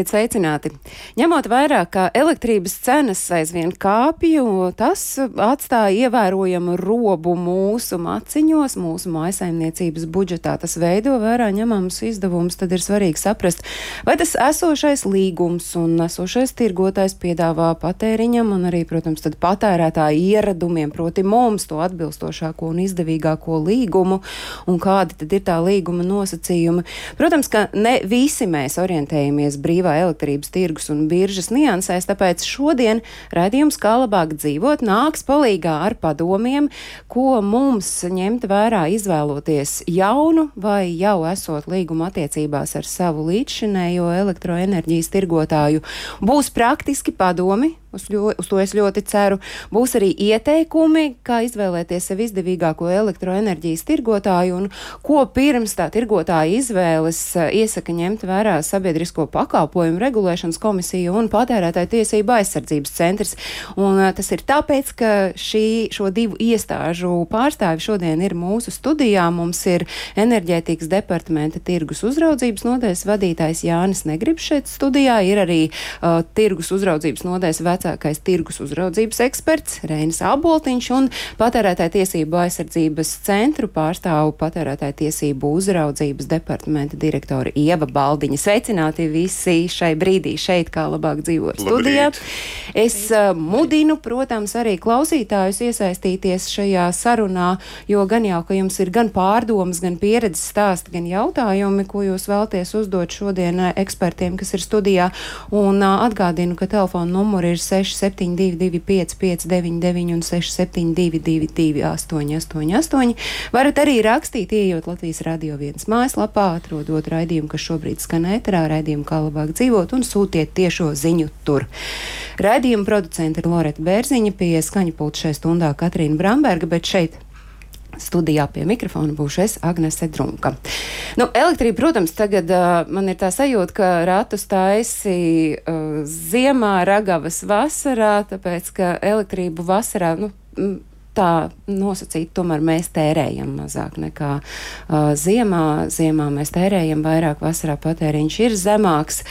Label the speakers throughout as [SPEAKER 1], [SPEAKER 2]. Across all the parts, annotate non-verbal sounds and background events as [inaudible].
[SPEAKER 1] Esiet sveicināti! Ņemot vērā, ka elektrības cenas aizvien kāpju, tas atstāja ievērojamu robu mūsu maciņos, mūsu mājasaimniecības budžetā. Tas veido vērā ņemamus izdevumus, tad ir svarīgi saprast, vai tas esošais līgums un esošais tirgotājs piedāvā patēriņam un arī, protams, patērētāju ieradumiem, proti mums to atbilstošāko un izdevīgāko līgumu un kādi tad ir tā līguma nosacījumi. Protams, ka ne visi mēs orientējamies brīvībā brīvā elektrības tirgus un biržas niansēs, tāpēc šodien raidījums kā labāk dzīvot nāks palīgā ar padomiem, ko mums ņemt vērā izvēloties jaunu vai jau esot līguma attiecībās ar savu līdzšinējo elektroenerģijas tirgotāju. Būs praktiski padomi, Uz, ļo, uz to es ļoti ceru. Būs arī ieteikumi, kā izvēlēties sev izdevīgāko elektroenerģijas tirgotāju un ko pirms tā tirgotāja izvēles eh, iesaka ņemt vērā sabiedrisko pakalpojumu regulēšanas komisija un patērētāju tiesību aizsardzības centrs. Un, tas ir tāpēc, ka šī, šo divu iestāžu pārstāvi šodien ir mūsu studijā. Mums ir enerģētikas departamenta tirgus uzraudzības nodaļas vadītājs Jānis Negribs šeit studijā, ir arī uh, tirgus uzraudzības nodaļas vecākais tirgus uzraudzības eksperts Reinis Aboltiņš un patērētāja tiesību aizsardzības centru pārstāvu patērētāja tiesību uzraudzības departamenta direktora Ieva Baldiņa. Sveicināti visi šai brīdī šeit, kā labāk dzīvot studijā. Es uh, mudinu, protams, arī klausītājus iesaistīties šajā sarunā, jo gan jau, ka jums ir gan pārdomas, gan pieredzes stāsti, gan jautājumi, ko jūs vēlties uzdot šodien ekspertiem, kas ir studijā. Un uh, atgādinu, ka telefona numuri ir 672, 559, un 672, 888. Varat arī rakstīt, ieejot Latvijas radio viens mājaslapā, atrodot raidījumu, kas šobrīd skan ēterā, raidījumu, kā labāk dzīvot, un sūtiet tiešo ziņu tur. Raidījuma producente ir Loreta Bērziņa, pie skaņa pulta šajā stundā Katrīna Bramberga, bet šeit Studijā pie mikrofona būšu es, Agnese Drunka. Nu, elektrība, protams, tagad uh, man ir tā sajūta, ka ratus taisi uh, ziemā, ragavas vasarā, tāpēc, ka elektrību vasarā, nu, tā nosacīti, tomēr mēs tērējam mazāk nekā uh, ziemā. Ziemā mēs tērējam vairāk, vasarā patēriņš ir zemāks.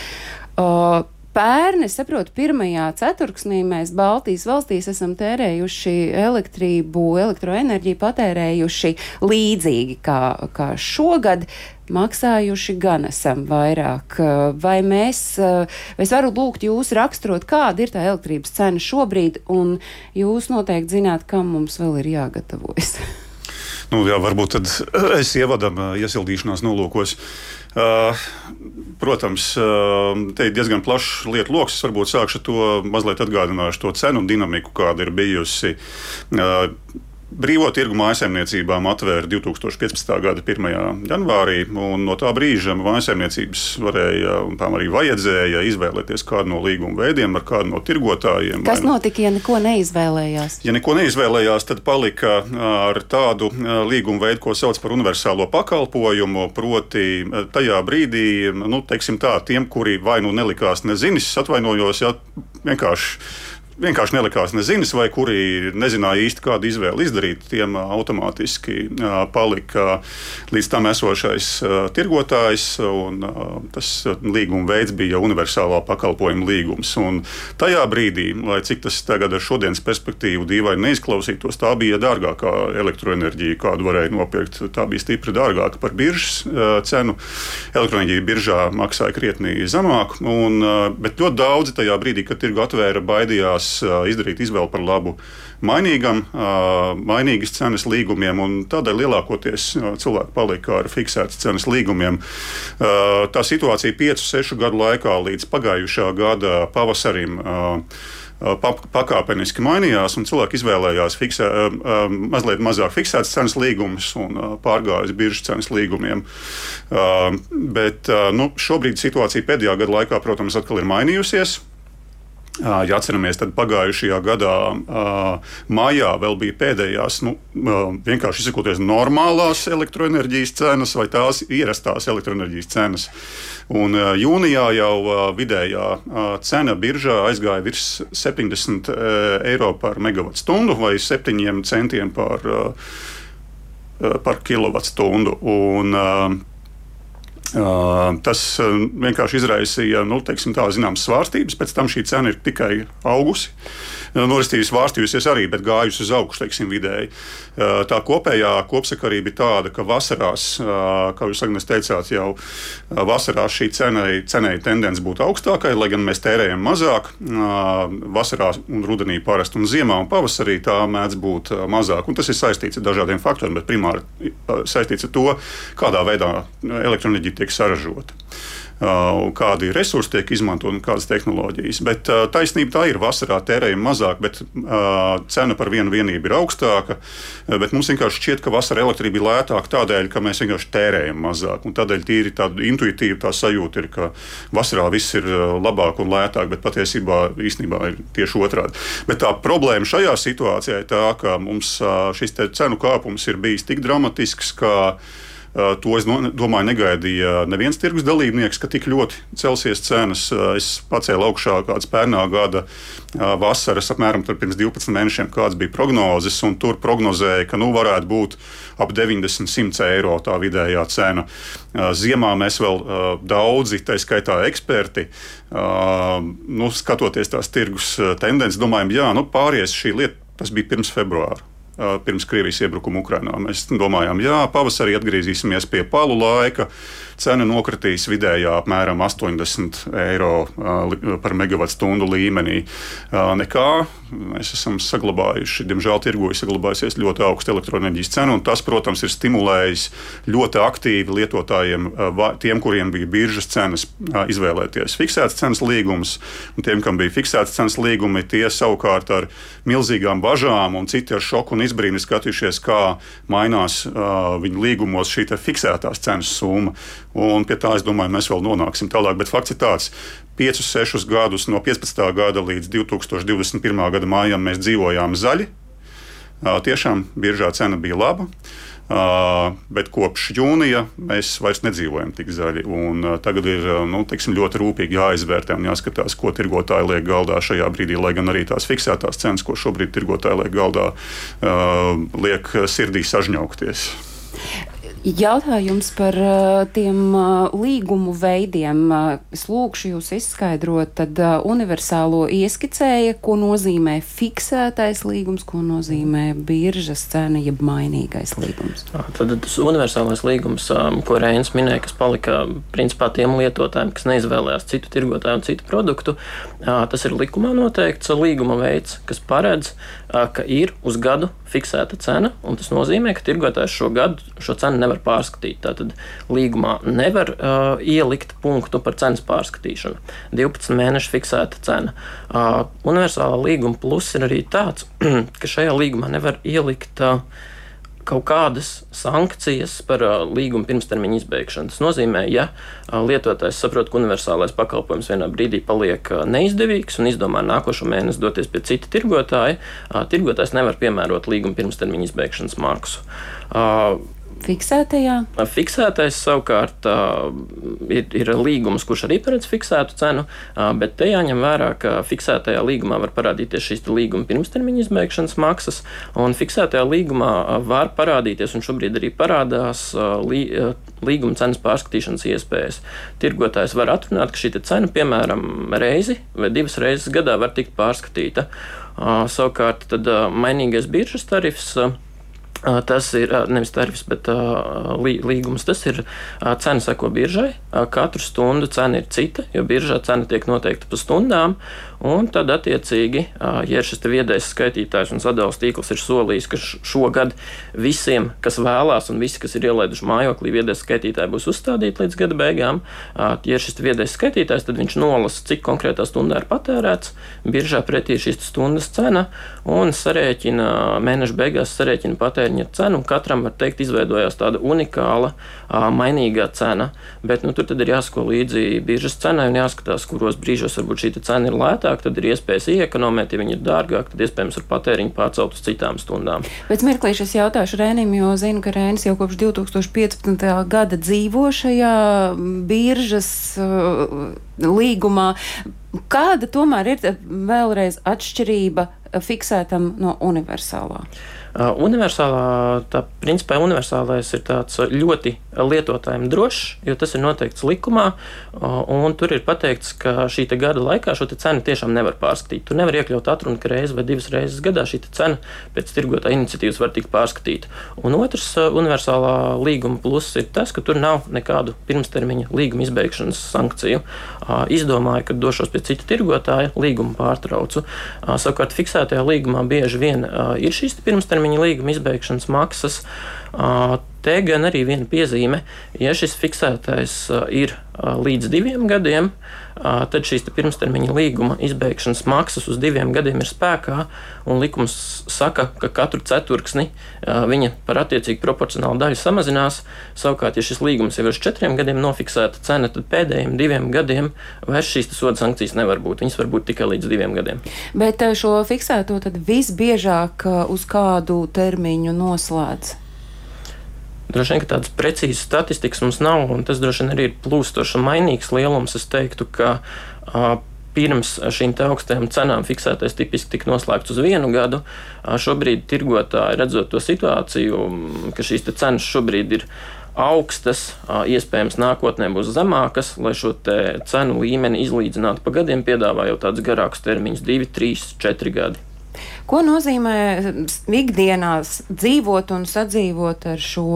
[SPEAKER 1] Uh, Pērni, saprotu, pirmajā ceturksnī mēs Baltijas valstīs esam tērējuši elektrību, elektroenerģiju patērējuši līdzīgi kā, kā šogad maksājuši gan esam vairāk. Vai mēs, vai es varu lūgt jūs raksturot, kāda ir tā elektrības cena šobrīd, un jūs noteikti zināt, kam mums vēl ir jāgatavojas?
[SPEAKER 2] Nu, jā, varbūt tad es ievadam iesildīšanās nolūkos. Uh, protams, uh, te ir diezgan plašs lietu lokus. Es varbūt sākšu to mazliet atgādināšu to cenu dinamiku, kāda ir bijusi. Uh, Brīvo tirgu mājasemniecībām atvēra 2015. gada 1. janvārī, un no tā brīža mājasemniecības varēja un tām arī vajadzēja izvēlēties kādu no līguma veidiem ar kādu no tirgotājiem.
[SPEAKER 1] Kas nu- notika, ja neko neizvēlējās?
[SPEAKER 2] Ja neko neizvēlējās, tad palika ar tādu līguma veidu, ko sauc par universālo pakalpojumu, proti tajā brīdī, nu, teiksim tā, tiem, kuri vai nu nelikās nezinis, atvainojos, ja vienkārši vienkārši nelikās nezinis, vai kuri nezināja īsti, kādu izvēli izdarīt, tiem automātiski palika līdz tam esošais tirgotājs. Tas līguma veids bija universālā pakalpojuma līgums. Un tajā brīdī, lai cik tas tagad ar šodienas perspektīvu dīvaini neizklausītos, tā bija dārgākā elektroenerģija, kādu varēja nopirkt. Tā bija stipri dārgāka par biržas cenu. Elektroenerģija biržā maksāja krietni zemāk, un, bet ļoti daudzi tajā brīdī, kad tirgu atvēra, baidījās vēlas izdarīt izvēli par labu mainīgam, mainīgas cenas līgumiem, tādēļ lielākoties cilvēki palika ar fiksētas cenas līgumiem. Tā situācija 5-6 gadu laikā līdz pagājušā gada pavasarim pakāpeniski mainījās, un cilvēki izvēlējās fiksē, mazliet mazāk fiksētas cenas līgumus un pārgāja uz biržas cenas līgumiem. Bet nu, šobrīd situācija pēdējā gada laikā, protams, atkal ir mainījusies. Ja atceramies, tad pagājušajā gadā maijā vēl bija pēdējās, nu, vienkārši izsakoties, normālās elektroenerģijas cenas vai tās ierastās elektroenerģijas cenas. Un jūnijā jau vidējā cena biržā aizgāja virs 70 eiro par megawatu stundu vai 7 centiem par, par kilovatu stundu. Un, Tas vienkārši izraisīja nu, teiksim, tā, zināmas svārstības, pēc tam šī cena ir tikai augusi. Noristījusi, vārstījusies arī, bet gājusi uz augšu, teiksim, vidēji. Tā kopējā kopsakarība ir tāda, ka vasarās, kā jūs Agnes teicāt, jau vasarās šī cenai, cenai tendence būtu augstākai, lai gan mēs tērējam mazāk. Vasarā un rudenī parasti un ziemā un pavasarī tā mēdz būt mazāk. Un tas ir saistīts ar dažādiem faktoriem, bet primāri saistīts ar to, kādā veidā elektroenerģija tiek saražota. Uh, kādi resursi tiek izmantoti un kādas tehnoloģijas. Bet uh, taisnība tā ir, vasarā tērējam mazāk, bet uh, cena par vienu vienību ir augstāka. Bet mums vienkārši šķiet, ka vasarā elektrība ir lētāka tādēļ, ka mēs vienkārši tērējam mazāk. Un tādēļ tīri tāda intuitīva tā sajūta ir, ka vasarā viss ir labāk un lētāk, bet patiesībā īstenībā ir tieši otrādi. Bet tā problēma šajā situācijā ir tā, ka mums šis cenu kāpums ir bijis tik dramatisks, ka to es domāju, negaidīja neviens tirgus dalībnieks, ka tik ļoti celsies cenas. Eh, es pacēlu augšā kādas pērnā gada eh, vasaras, apmēram pirms 12 mēnešiem, kādas bija prognozes, tur prognozēja, ka nu, varētu būt ap 90-100 eiro tā vidējā cena. Ziemā mēs vēl daudzi, tā skaitā eksperti, nu, skatoties tās tirgus tendences, domājam, jā, nu, pāries šī lieta, tas bija pirms februāra pirms Krievijas iebrukuma Ukrajinā. Mēs domājām, jā, pavasarī atgriezīsimies pie palu laika. Cena nokritīs vidējā apmēram 80 eiro par megawatu stundu līmenī. Nekā mēs esam saglabājuši, diemžēl tirgu ir saglabājusies ļoti augsta elektroenerģijas cena, un tas, protams, ir stimulējis ļoti aktīvi lietotājiem, tiem, kuriem bija biržas cenas, izvēlēties fiksētas cenas līgumus, un tiem, kam bija fiksētas cenas līgumi, tie savukārt ar milzīgām bažām un citi ar šoku un izbrīnu skatījušies, kā mainās uh, viņu līgumos šī fiksētās cenas summa. Un pie tā, es domāju, mēs vēl nonāksim tālāk. Bet fakts ir tāds, 5, 6 gadus no 15. gada līdz 2021. gada mājām mēs dzīvojām zaļi. Tiešām biržā cena bija laba. Uh, bet kopš jūnija mēs vairs nedzīvojam tik zaļi. Un, uh, tagad ir uh, nu, teiksim, ļoti rūpīgi jāizvērtē un jāskatās, ko tirgotāji liek galdā šajā brīdī. Lai gan arī tās fiksētās cenas, ko šobrīd tirgotāji liek galdā, liek sirdī sažņaukties.
[SPEAKER 1] Jautājums par uh, tiem uh, līgumu veidiem. Uh, es lūkšu jūs izskaidrot, tad universālo ieskicēja, ko nozīmē fiksētais līgums, ko nozīmē biržas cena, jeb mainīgais līgums.
[SPEAKER 3] Tad tas universālais līgums, um, ko Reinis minēja, kas palika principā tiem lietotājiem, kas neizvēlējās citu tirgotāju un citu produktu, uh, tas ir likumā noteikts līguma veids, kas paredz, ka ir uz gadu fiksēta cena, un tas nozīmē, ka tirgotājs šo gadu šo cenu nevar pārskatīt. Tātad līgumā nevar uh, ielikt punktu par cenas pārskatīšanu. 12 mēnešu fiksēta cena. Uh, universālā līguma plus ir arī tāds, [clears throat] ka šajā līgumā nevar ielikt. Uh, kaut kādas sankcijas par uh, līguma pirmstermiņa izbeigšanu. Tas nozīmē, ja uh, lietotājs saprot, ka universālais pakalpojums vienā brīdī paliek uh, neizdevīgs un izdomā nākošo mēnesi doties pie cita tirgotāja, tirgotājs nevar piemērot līguma pirmstermiņa izbeigšanas maksu.
[SPEAKER 1] Fiksētajā?
[SPEAKER 3] Fiksētais savukārt ir, ir līgums, kurš arī paredz fiksētu cenu, bet te jāņem vērā, ka fiksētajā līgumā var parādīties šīs līguma pirmstermiņa izbeigšanas maksas, un fiksētajā līgumā var parādīties, un šobrīd arī parādās lī, līguma cenas pārskatīšanas iespējas. Tirgotājs var atrunāt, ka šī cena, piemēram, reizi vai divas reizes gadā var tikt pārskatīta. Savukārt, tad mainīgais biržas tarifs Tas ir nevis tarifs, bet līgums. Tas ir cena seko biržai. Katru stundu cena ir cita, jo biržā cena tiek noteikta pa stundām. Un tad, attiecīgi, ja šis viedais skaitītājs un sadalījums tīkls ir solījis, ka šogad visiem, kas vēlās, un visi, kas ir ielaiduši mājoklī, viedais skaitītāji būs uzstādīti līdz gada beigām, ja šis viedais skaitītājs, tad viņš nolasa, cik konkrētā stundā ir patērēts, biržā pretī šīs stundas cena un sarēķina mēneša beigās sarēķina patēriņa cenu. Katram, var teikt, izveidojās tāda unikāla, mainīgā cena, bet nu, tur ir jāsako līdzi biržas cenai un jāskatās, kuros brīžos varbūt šī cena ir lētāka lētāk, tad ir iespējas iekonomēt, ja viņi ir dārgāk, tad iespējams ar patēriņu pārcelt uz citām stundām.
[SPEAKER 1] Pēc mirklīša es jautāšu Rēnim, jo zinu, ka Rēnis jau kopš 2015. gada dzīvo šajā biržas uh, līgumā. Kāda tomēr ir vēlreiz atšķirība fiksētam no universālā?
[SPEAKER 3] Universālā, tā principā universālais ir tāds ļoti lietotājiem drošs, jo tas ir noteikts likumā, un tur ir pateikts, ka šī gada laikā šo cenu tiešām nevar pārskatīt. Tur nevar iekļaut atrunu, ka reizi vai divas reizes gadā šī cena pēc tirgotāja iniciatīvas var tikt pārskatīta. Un otrs universālā līguma pluss ir tas, ka tur nav nekādu pirmstermiņa līguma izbeigšanas sankciju. Izdomāju, ka došos pie cita tirgotāja, līgumu pārtraucu. Savukārt fiksētajā līgumā bieži vien ir šīs pirmstermiņa līguma izbeigšanas maksas. Te gan arī viena piezīme, ja šis fiksētais ir līdz diviem gadiem, tad šīs pirmstermiņa līguma izbeigšanas maksas uz diviem gadiem ir spēkā, un likums saka, ka katru ceturksni viņa par attiecīgi proporcionālu daļu samazinās. Savukārt, ja šis līgums jau ir uz četriem gadiem nofiksēta cena, tad pēdējiem diviem gadiem vairs šīs soda sankcijas nevar būt. Viņas var būt tikai līdz diviem gadiem.
[SPEAKER 1] Bet šo fiksēto tad visbiežāk uz kādu termiņu noslēdz?
[SPEAKER 3] Droši vien tādas precīzas statistikas mums nav, un tas droši vien arī ir plūstošs un mainīgs lielums. Es teiktu, ka uh, pirms šīm augstajām cenām fiksētais tipiski tika noslēgts uz vienu gadu. Šobrīd tirgotāji redzot to situāciju, ka šīs cenas šobrīd ir augstas, iespējams, nākotnē būs zemākas, lai šo cenu līmeni izlīdzinātu pa gadiem, piedāvā jau tādus garākus termiņus, 2, 3, 4 gadi.
[SPEAKER 1] Ko nozīmē ikdienā dzīvot un sadzīvot ar šo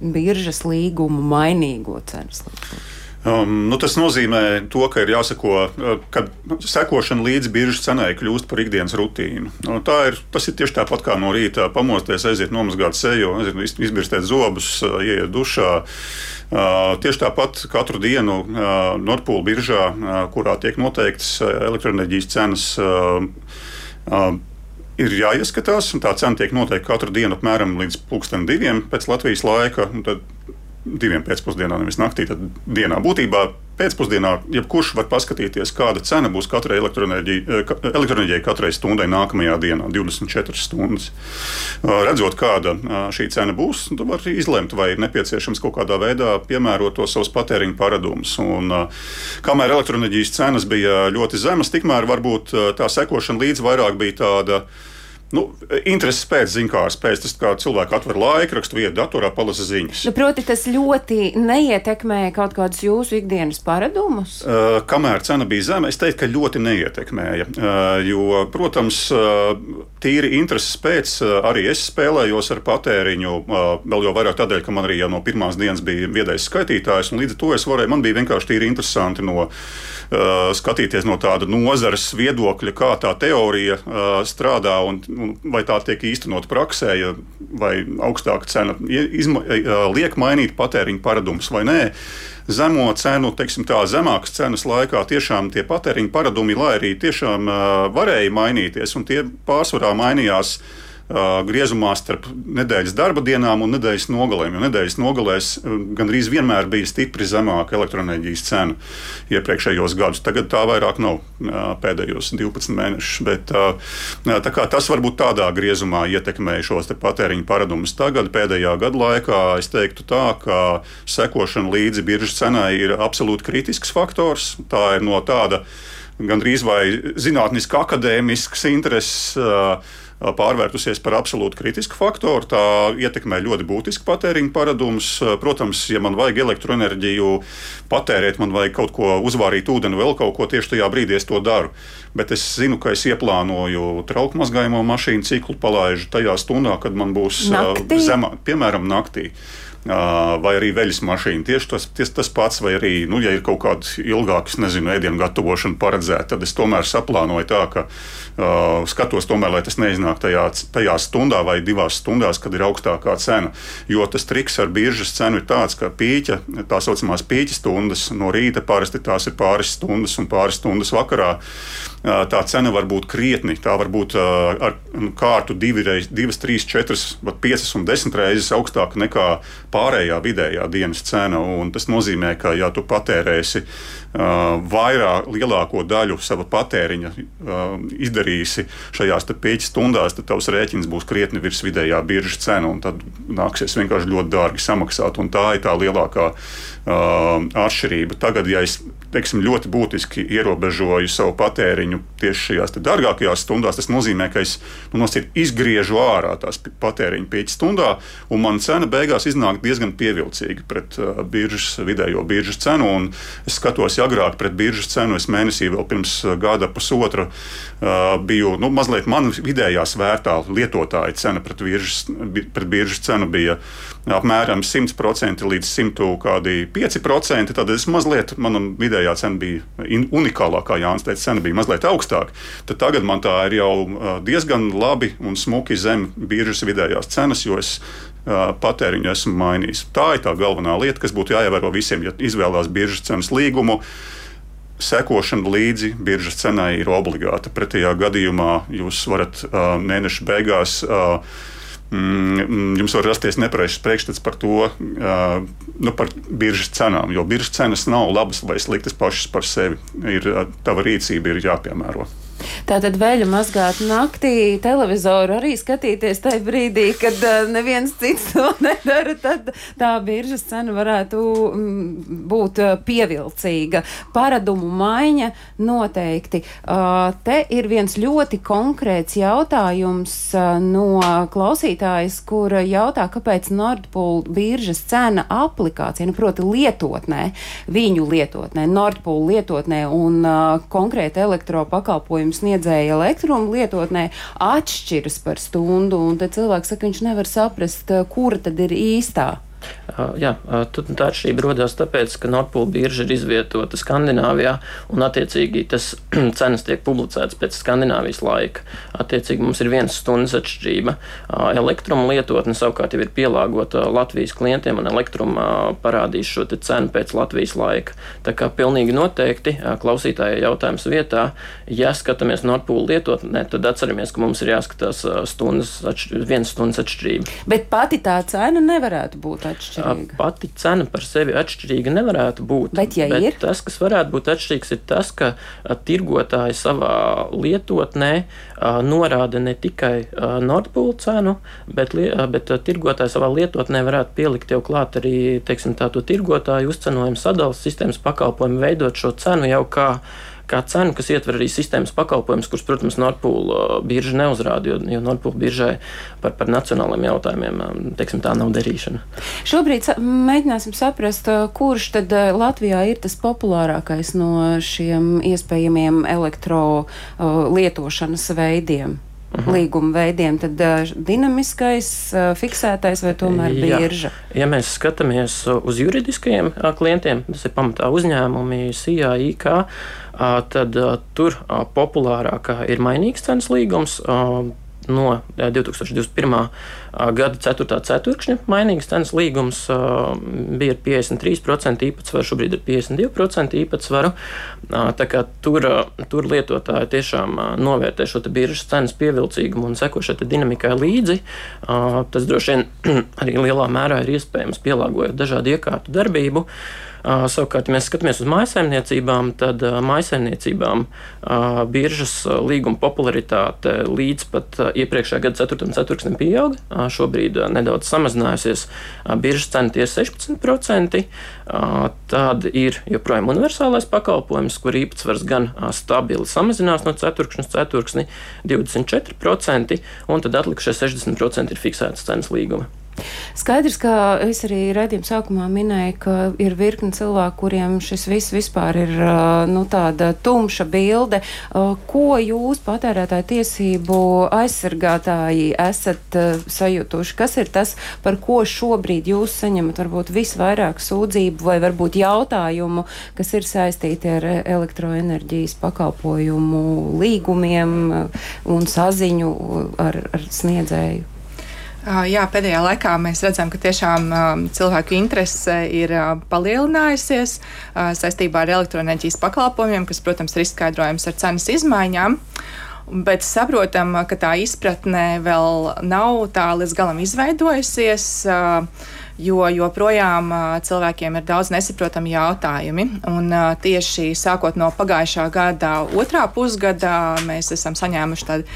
[SPEAKER 1] biržas līgumu mainīgo cenas līgumu?
[SPEAKER 2] Um, nu, tas nozīmē, to, ka ir jāsako, uh, ka sekošana līdz biržas cenai kļūst par ikdienas rutīnu. Nu, ir, tas ir tieši tāpat kā no rīta pamosties, aiziet nomazgāt seju, izbirstēt zobus, uh, ieiet dušā. Uh, tieši tāpat katru dienu Nordpūļa biržā, kurā tiek noteiktas elektroenerģijas cenas ir jāieskatās, tā cena tiek noteikta katru dienu apmēram līdz pulksten diviem pēc Latvijas laika. Tad diviem pēcpusdienā, nevis naktī, tad dienā. Būtībā pēcpusdienā jebkurš var paskatīties, kāda cena būs katrai elektroenerģijai, elektroenerģijai katrai stundai nākamajā dienā, 24 stundas. Redzot, kāda šī cena būs, tad var izlemt, vai ir nepieciešams kaut kādā veidā piemērot to savus patēriņa paradumus. Un, kamēr elektroenerģijas cenas bija ļoti zemas, tikmēr varbūt tā sekošana līdz vairāk bija tāda Nu, intereses pēc, zinkārs pēc, tas kā cilvēki atver laikrakstu, vietu datorā, palasa ziņas.
[SPEAKER 1] Nu, proti, tas ļoti neietekmē kaut kādus jūsu ikdienas paradumus?
[SPEAKER 2] Uh, kamēr cena bija zema, es teiktu, ka ļoti neietekmēja. Uh, jo, protams, uh, tīri intereses pēc, uh, arī es spēlējos ar patēriņu, uh, vēl jau vairāk tādēļ, ka man arī jau no pirmās dienas bija viedais skaitītājs, un līdz ar to es varēju, man bija vienkārši tīri interesanti no uh, skatīties no tāda nozares viedokļa, kā tā teorija uh, strādā un vai tā tiek īstenot praksē, ja, vai augstāka cena izma, liek mainīt patēriņa paradumus vai nē. Zemo cenu, teiksim, tā zemākas cenas laikā tiešām tie patēriņa paradumi, lai arī tiešām varēja mainīties, un tie pārsvarā mainījās uh, griezumā starp nedēļas darba dienām un nedēļas nogalēm. Jo nedēļas nogalēs gandrīz vienmēr bija stipri zemāka elektroenerģijas cena iepriekšējos gadus. Tagad tā vairāk nav pēdējos 12 mēnešus. Bet, tas varbūt tādā griezumā ietekmēja šos patēriņa paradumus. Tagad, pēdējā gada laikā, es teiktu tā, ka sekošana līdzi biržas cenai ir absolūti kritisks faktors. Tā ir no tāda gandrīz vai zinātniska akadēmisks intereses pārvērtusies par absolūti kritisku faktoru. Tā ietekmē ļoti būtiski patēriņa paradumus. Protams, ja man vajag elektroenerģiju patērēt, man vajag kaut ko uzvārīt, ūdeni, vēl kaut ko tieši tajā brīdī es to daru. Bet es zinu, ka es ieplānoju trauku mazgājumu mašīnu ciklu, palaidu tajā stundā, kad man būs zemā, piemēram, naktī vai arī veļas mašīna. Tieši tas, ties, tas pats, vai arī, nu, ja ir kaut kāda ilgāka, nezinu, ēdienu gatavošana paredzēta, tad es tomēr saplānoju tā, ka uh, skatos tomēr, lai tas neiznāk tajā, tajā stundā vai divās stundās, kad ir augstākā cena. Jo tas triks ar biržas cenu ir tāds, ka pīķa, tā saucamās pīķa stundas no rīta parasti tās ir pāris stundas un pāris stundas vakarā tā cena var būt krietni. Tā var būt ar kārtu divi reiz, divas, trīs, četras, pat piecas un desmit reizes augstāka nekā pārējā vidējā dienas cena. Un tas nozīmē, ka ja tu patērēsi vairāk, lielāko daļu sava patēriņa izdarīsi šajās pieķa stundās, tad tavs rēķins būs krietni virs vidējā biržas cena, tad nāksies vienkārši ļoti dārgi samaksāt. Tā ir tā lielākā uh, atšķirība. Tagad, ja es teiksim, ļoti būtiski ierobežoju savu patēriņu tieši šajās dārgākajās stundās. Tas nozīmē, ka es nu, izgriežu ārā tās patēriņa pieejas stundā, un man cena beigās iznāk diezgan pievilcīga pret uh, biržas, vidējo biržas cenu. Es skatos, ja agrāk pret biržas cenu es mēnesī vēl pirms gada pusotra uh, biju nu, mazliet man vidējā svērtā lietotāja cena pret biržas, pret biržas cenu bija apmēram 100% līdz 105%. Tad es mazliet, manam vidējā cena bija unikālākā, Jānis teica, cena bija mazliet augstāka. Tad tagad man tā ir jau diezgan labi un smuki zem biržas vidējās cenas, jo es patēriņu esmu mainījis. Tā ir tā galvenā lieta, kas būtu jāievēro visiem, ja izvēlās biržas cenas līgumu sekošana līdzi biržas cenai ir obligāta. Pretējā gadījumā jūs varat uh, mēneša beigās. Uh, jums var rasties nepareizs priekšstats par to, nu, par biržas cenām. Jo biržas cenas nav labas vai sliktas pašas par sevi. Ir, tava rīcība ir jāpiemēro.
[SPEAKER 1] Tātad veļu mazgāt naktī, televizoru arī skatīties tajā brīdī, kad uh, neviens cits to [laughs] nedara, tad tā biržas cena varētu mm, būt pievilcīga. Paradumu maiņa noteikti. Uh, te ir viens ļoti konkrēts jautājums uh, no klausītājas, kur jautā, kāpēc Nordpool biržas cena aplikācija, nu, proti lietotnē, viņu lietotnē, Nordpool lietotnē un uh, konkrēti elektropakalpojumu pakalpojumu sniedzēja elektrumu lietotnē atšķiras par stundu, un tad cilvēks saka, viņš nevar saprast, kura tad ir īstā.
[SPEAKER 3] Jā, tā atšķirība rodas tāpēc, ka Nordpūļa birža ir izvietota Skandināvijā, un attiecīgi tas [clears throat] cenas tiek publicētas pēc Skandināvijas laika. Attiecīgi mums ir viens stundas atšķirība. Elektruma lietotne savukārt jau ir pielāgota Latvijas klientiem, un elektruma parādīs šo cenu pēc Latvijas laika. Tā kā pilnīgi noteikti klausītāja jautājums vietā, ja skatāmies Nordpūļa lietotnē, tad atceramies, ka mums ir jāskatās stundas, atšķir, viens stundas atšķirība.
[SPEAKER 1] Bet pati tā cena nevarētu būt
[SPEAKER 3] atšķirīga? Pati cena par sevi atšķirīga nevarētu būt.
[SPEAKER 1] Bet, ja bet
[SPEAKER 3] ir? tas, kas varētu būt atšķirīgs, ir tas, ka tirgotāji savā lietotnē norāda ne tikai Nordpūļu cenu, bet, bet tirgotāji savā lietotnē varētu pielikt jau klāt arī teiksim, tā, tirgotāju uzcenojumu sadalas sistēmas pakalpojumu, veidot šo cenu jau kā kā cenu, kas ietver arī sistēmas pakalpojumus, kurus, protams, Nordpūļa uh, birža neuzrāda, jo, jo Nordpūļa biržai par, par nacionāliem jautājumiem um, teiksim, tā nav darīšana.
[SPEAKER 1] Šobrīd mēģināsim saprast, uh, kurš tad uh, Latvijā ir tas populārākais no šiem iespējamiem elektro uh, lietošanas veidiem. Mhm. līguma veidiem, tad uh, dinamiskais, uh, fiksētais vai tomēr birža?
[SPEAKER 3] Ja mēs skatāmies uz juridiskajiem uh, klientiem, tas ir pamatā uzņēmumi, CIA, IK, tad tur populārākā ir mainīgs cenas līgums no 2021. gada 4. ceturkšņa mainīgas cenas līgums bija ar 53% īpatsvaru, šobrīd ir 52% īpatsvaru. Tur, tur lietotāji tiešām novērtē šo biržas cenas pievilcīgumu un seko šai dinamikai līdzi. Tas droši vien [clears throat] arī lielā mērā ir iespējams pielāgojot dažādu iekārtu darbību. Savukārt, ja mēs skatāmies uz mājsaimniecībām, tad mājsaimniecībām biržas līguma popularitāte līdz pat iepriekšējā gada 4. ceturksnim pieauga. Šobrīd nedaudz samazinājusies. Biržas cena ir 16%. Tad ir joprojām universālais pakalpojums, kur īpatsvars gan stabili samazinās no ceturkšņa uz ceturksni 24%, un tad atlikušie 60% ir fiksētas cenas līguma.
[SPEAKER 1] Skaidrs, ka es arī redzējumu sākumā minēju, ka ir virkni cilvēku, kuriem šis viss vispār ir nu, tāda tumša bilde. Ko jūs, patērētāju tiesību aizsargātāji, esat sajutuši? Kas ir tas, par ko šobrīd jūs saņemat varbūt visvairāk sūdzību vai varbūt jautājumu, kas ir saistīti ar elektroenerģijas pakalpojumu līgumiem un saziņu ar, ar sniedzēju?
[SPEAKER 4] Jā, pēdējā laikā mēs redzam, ka tiešām cilvēku interese ir palielinājusies saistībā ar elektroenerģijas pakalpojumiem, kas, protams, ir izskaidrojams ar cenas izmaiņām. Bet saprotam, ka tā izpratne vēl nav tā līdz galam izveidojusies. jo joprojām cilvēkiem ir daudz nesaprotami jautājumi. Un, tieši sākot no pagājušā gada otrā pusgada mēs esam saņēmuši tādu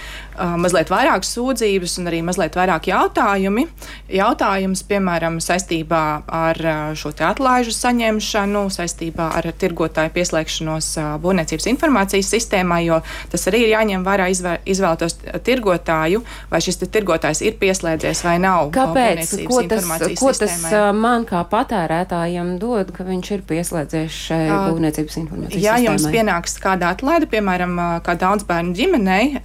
[SPEAKER 4] mazliet vairāk sūdzības un arī mazliet vairāk jautājumi. Jautājums, piemēram, saistībā ar šo atlaižu saņemšanu, saistībā ar tirgotāju pieslēgšanos būvniecības informācijas sistēmā, jo tas arī ir jāņem vērā izvēlētos tirgotāju, vai šis tirgotājs ir pieslēdzies vai nav.
[SPEAKER 1] Kāpēc? Ko tas, ko tas man kā patērētājam dod, ka viņš ir pieslēdzies šai būvniecības informācijas
[SPEAKER 4] ja
[SPEAKER 1] sistēmai?
[SPEAKER 4] Ja jums pienāks kāda atlaide, piemēram, kā daudz bērnu ģimenei,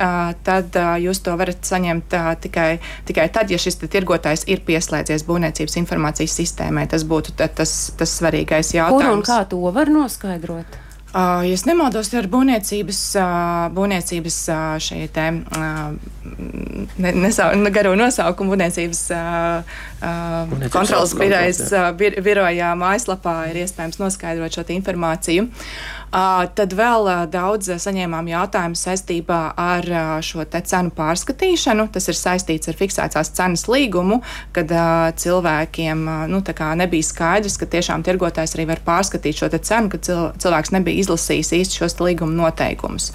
[SPEAKER 4] tad jūs to varat saņemt uh, tikai, tikai tad, ja šis tirgotājs ir pieslēdzies būvniecības informācijas sistēmai. Tas būtu tas, tas svarīgais jautājums.
[SPEAKER 1] Kur un kā to var noskaidrot?
[SPEAKER 4] Uh, ja nemaldos, ar būvniecības, uh, būvniecības uh, šeit te, ne, nesau, garo nosaukumu būvniecības kontrolas birojas birojā mājaslapā ir iespējams noskaidrot šo informāciju. Tad vēl daudz saņēmām jautājumu saistībā ar šo cenu pārskatīšanu. Tas ir saistīts ar fiksētās cenas līgumu, kad cilvēkiem nu, nebija skaidrs, ka tiešām tirgotājs arī var pārskatīt šo cenu, ka cilvēks nebija izlasījis īsti šos līguma noteikumus.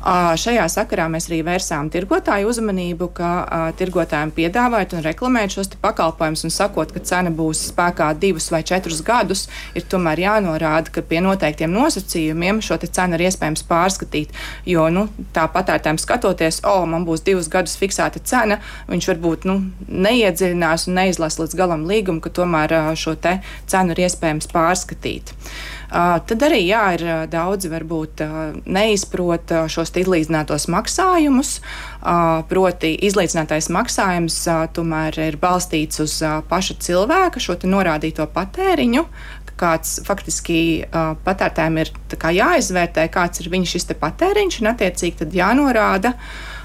[SPEAKER 4] Šajā sakarā mēs arī vērsām tirgotāju uzmanību, ka tirgotājiem piedāvājot un reklamēt šos pakalpojumus un sakot, ka cena būs spēkā divus vai četrus gadus, ir tomēr jānorāda, ka pie noteiktiem nosacījumiem šo cenu ir iespējams pārskatīt. Jo nu, tā patērētājiem skatoties, o, man būs divus gadus fiksēta cena, viņš varbūt nu, neiedziļinās un neizlasa līdz galam līgumu, ka tomēr šo cenu ir iespējams pārskatīt. Tad arī jā, ir daudzi varbūt neizprot šos izlīdzinātos maksājumus. Proti, izlīdzinātais maksājums tomēr ir balstīts uz paša cilvēka šo norādīto patēriņu, kāds faktiski uh, patērtājiem ir kā, jāizvērtē, kāds ir viņa šis patēriņš, un attiecīgi tad jānorāda.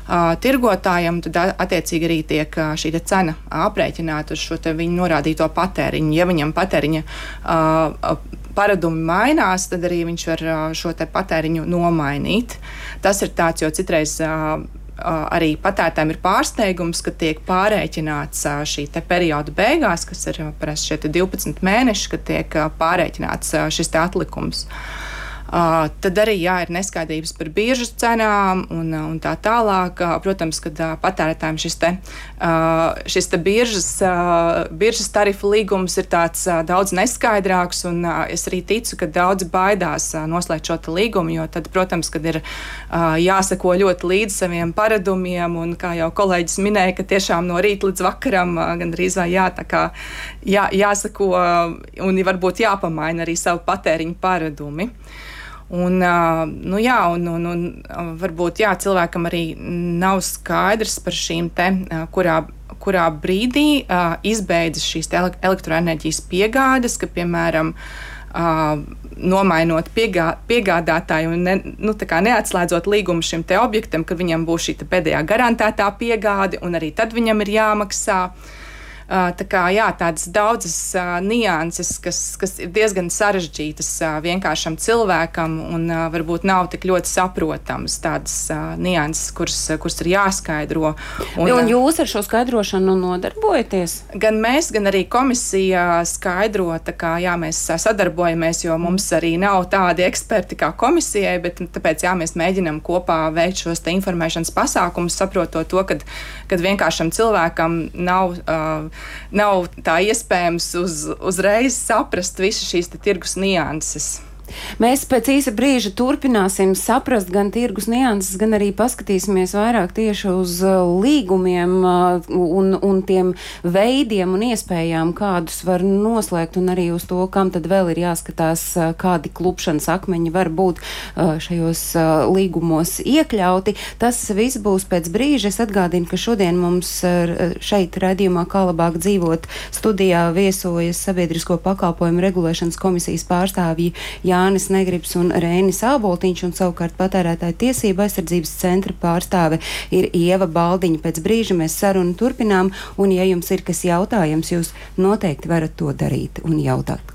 [SPEAKER 4] Uh, tirgotājam tad attiecīgi arī tiek uh, šī cena aprēķināta uz šo viņa norādīto patēriņu. Ja viņam patēriņa uh, paradumi mainās, tad arī viņš var šo patēriņu nomainīt. Tas ir tāds, jo citreiz arī patērētājiem ir pārsteigums, ka tiek pārreikināts šī perioda beigās, kas ir parasti šie 12 mēneši, kad tiek pārreikināts šis atlikums. Uh, tad arī jā, ir neskaidrības par biržas cenām un, un tā tālāk. Uh, protams, ka uh, patērētājiem šis, te, šis te biržas, biržas tarifu līgums ir tāds daudz neskaidrāks, un es arī ticu, ka daudz baidās noslēgt šo līgumu, jo tad, protams, kad ir jāsako ļoti līdz saviem paradumiem, un kā jau kolēģis minēja, ka tiešām no rīta līdz vakaram gandrīz vai jā, kā, jā, jāsako un varbūt jāpamaina arī savu patēriņu paradumi. Un, nu, jā, un, un, un varbūt jā, cilvēkam arī nav skaidrs par šīm te, kurā, kurā brīdī izbeidzas šīs elektroenerģijas piegādes, ka, piemēram, nomainot piegā, piegādātāju un ne, nu, neatslēdzot līgumu šim objektam, ka viņam būs šī pēdējā garantētā piegāde, un arī tad viņam ir jāmaksā. Uh, Tā kā, jā, tādas daudzas nianses, kas, kas ir diezgan sarežģītas vienkāršam cilvēkam un varbūt nav tik ļoti saprotamas tādas nianses, kuras, kuras ir jāskaidro.
[SPEAKER 1] Un, un jūs ar šo skaidrošanu nodarbojaties?
[SPEAKER 4] Gan mēs, gan arī komisija skaidro, kā jā, mēs sadarbojamies, jo mums arī nav tādi eksperti kā komisijai, bet tāpēc jā, mēs mēģinam kopā veikt šos informēšanas pasākumus, saprotot to, kad, kad vienkāršam cilvēkam nav. Uh, nav tā iespējams uz, uzreiz saprast visas šīs tirgus nianses.
[SPEAKER 1] Mēs pēc īsa brīža turpināsim saprast gan tirgus nianses, gan arī paskatīsimies vairāk tieši uz uh, līgumiem uh, un, un tiem veidiem un iespējām, kādus var noslēgt, un arī uz to, kam tad vēl ir jāskatās, uh, kādi klupšanas akmeņi var būt šajos līgumos iekļauti. Tas viss būs pēc brīža. Es atgādinu, ka šodien mums šeit redzījumā, kā labāk dzīvot, studijā viesojas sabiedrisko pakalpojumu regulēšanas komisijas pārstāvji. Jā, Jānis Negribs un Rēnis Āboltiņš, un savukārt patērētāju tiesība aizsardzības centra pārstāve ir Ieva Baldiņa. Pēc brīža mēs sarunu turpinām, un ja jums ir kas jautājams, jūs noteikti varat to darīt un jautāt.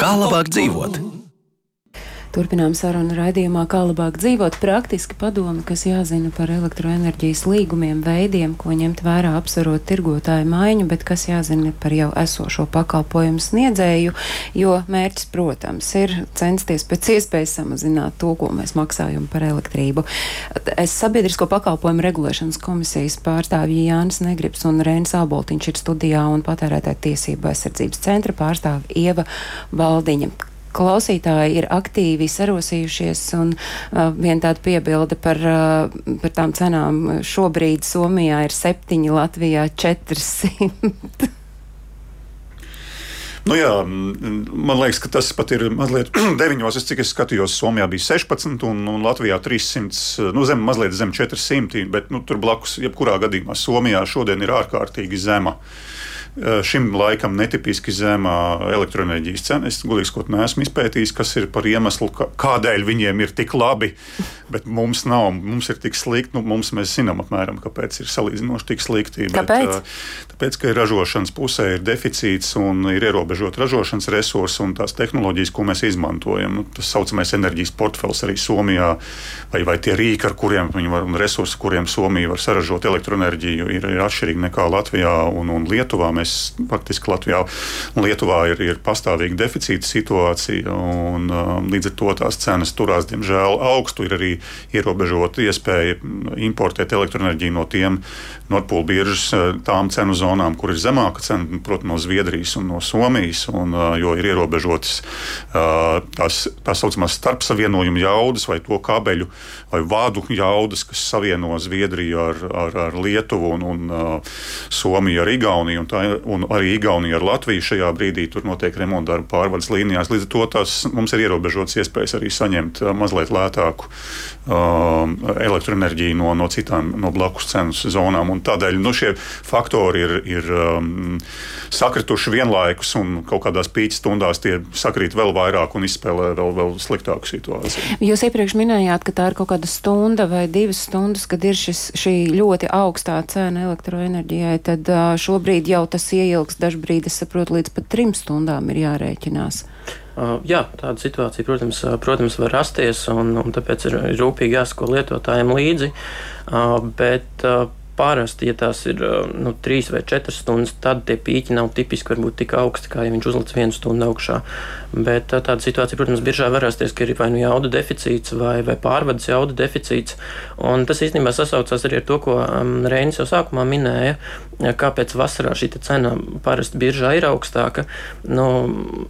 [SPEAKER 1] Kā labāk dzīvot? Turpinām sarunu raidījumā, kā labāk dzīvot. Praktiski padomi, kas jāzina par elektroenerģijas līgumiem, veidiem, ko ņemt vērā apsverot tirgotāju maiņu, bet kas jāzina par jau esošo pakalpojumu sniedzēju, jo mērķis, protams, ir censties pēc iespējas samazināt to, ko mēs maksājam par elektrību. Es sabiedrisko pakalpojumu regulēšanas komisijas pārstāvji Jānis Negrips un Rēns Āboltiņš ir studijā un patērētāju tiesību aizsardzības centra pārstāvja Ieva Baldiņa klausītāji ir aktīvi sarosījušies, un uh, viena tāda piebilde par, uh, par tām cenām šobrīd Somijā ir 7, Latvijā 400. [laughs]
[SPEAKER 2] Nu jā, man liekas, ka tas pat ir mazliet [clears throat] deviņos, es, cik es skatījos, Somijā bija 16 un, un Latvijā 300, nu zem, mazliet zem 400, bet nu, tur blakus, jebkurā gadījumā Somijā šodien ir ārkārtīgi zema. Uh, šim laikam netipiski zemā elektroenerģijas cena. Es gudīgi sakot, neesmu izpētījis, kas ir par iemeslu, kādēļ viņiem ir tik labi, bet mums nav. Mums ir tik slikti. Nu, mums mēs zinām, apmēram, kāpēc ir salīdzinoši tik slikti.
[SPEAKER 1] Kāpēc?
[SPEAKER 2] Bet, tāpēc, ka ražošanas pusē ir deficīts un ir ierobežot ražošanas resursi un tās tehnoloģijas, ko mēs izmantojam. Nu, tas saucamais enerģijas portfels arī Somijā, vai, vai tie rīki, ar kuriem viņi var, un resursi, kuriem Somija var saražot elektroenerģiju, ir, ir atšķirīgi nekā Latvijā un, un Lietuvā mēs faktiski Latvijā un Lietuvā ir, ir pastāvīga deficīta situācija, un um, līdz ar to tās cenas turās, diemžēl, augstu. Ir arī ierobežota iespēja importēt elektroenerģiju no tiem Nordpūļu biržas uh, tām cenu zonām, kur ir zemāka cena, protams, no Zviedrijas un no Somijas, un, uh, jo ir ierobežotas uh, tās tā saucamās starpsavienojuma jaudas vai to kabeļu vai vādu jaudas, kas savieno Zviedriju ar, ar, ar Lietuvu un, un Somiju ar Igauniju. Tā un arī Igaunija ar Latviju šajā brīdī tur notiek remonta darbi pārvades līnijās. Līdz ar to tās, mums ir ierobežotas iespējas arī saņemt uh, mazliet lētāku um, elektroenerģiju no, no citām no blakus cenas zonām. Tādēļ nu, šie faktori ir, ir um, sakrituši vienlaikus, un kaut kādās pīķa stundās tie sakrīt vēl vairāk un izspēlē vēl, vēl sliktāku situāciju.
[SPEAKER 1] Jūs iepriekš minējāt, ka tā ir kaut kāda stunda vai divas stundas, kad ir šis, šī ļoti augstā cena elektroenerģijai. Tad uh, šobrīd jau tas ieilgs dažbrīd, es saprotu, līdz pat trim stundām ir jārēķinās.
[SPEAKER 3] Uh, jā, tāda situācija, protams, protams var rasties, un, un tāpēc ir rūpīgi jāsako lietotājiem līdzi. Uh, bet uh, Parasti, ja tās ir nu, 3 vai 4 stundas, tad tie pīķi nav tipiski varbūt tik augsti, kā ja viņš uzliek vienu stundu augšā. Bet tāda situācija, protams, biržā var rasties, ka ir vai nu jauda deficīts vai, vai pārvades jauda deficīts. Un tas īstenībā sasaucās arī ar to, ko um, Reinis jau sākumā minēja, kāpēc vasarā šī cena parasti biržā ir augstāka. Nu,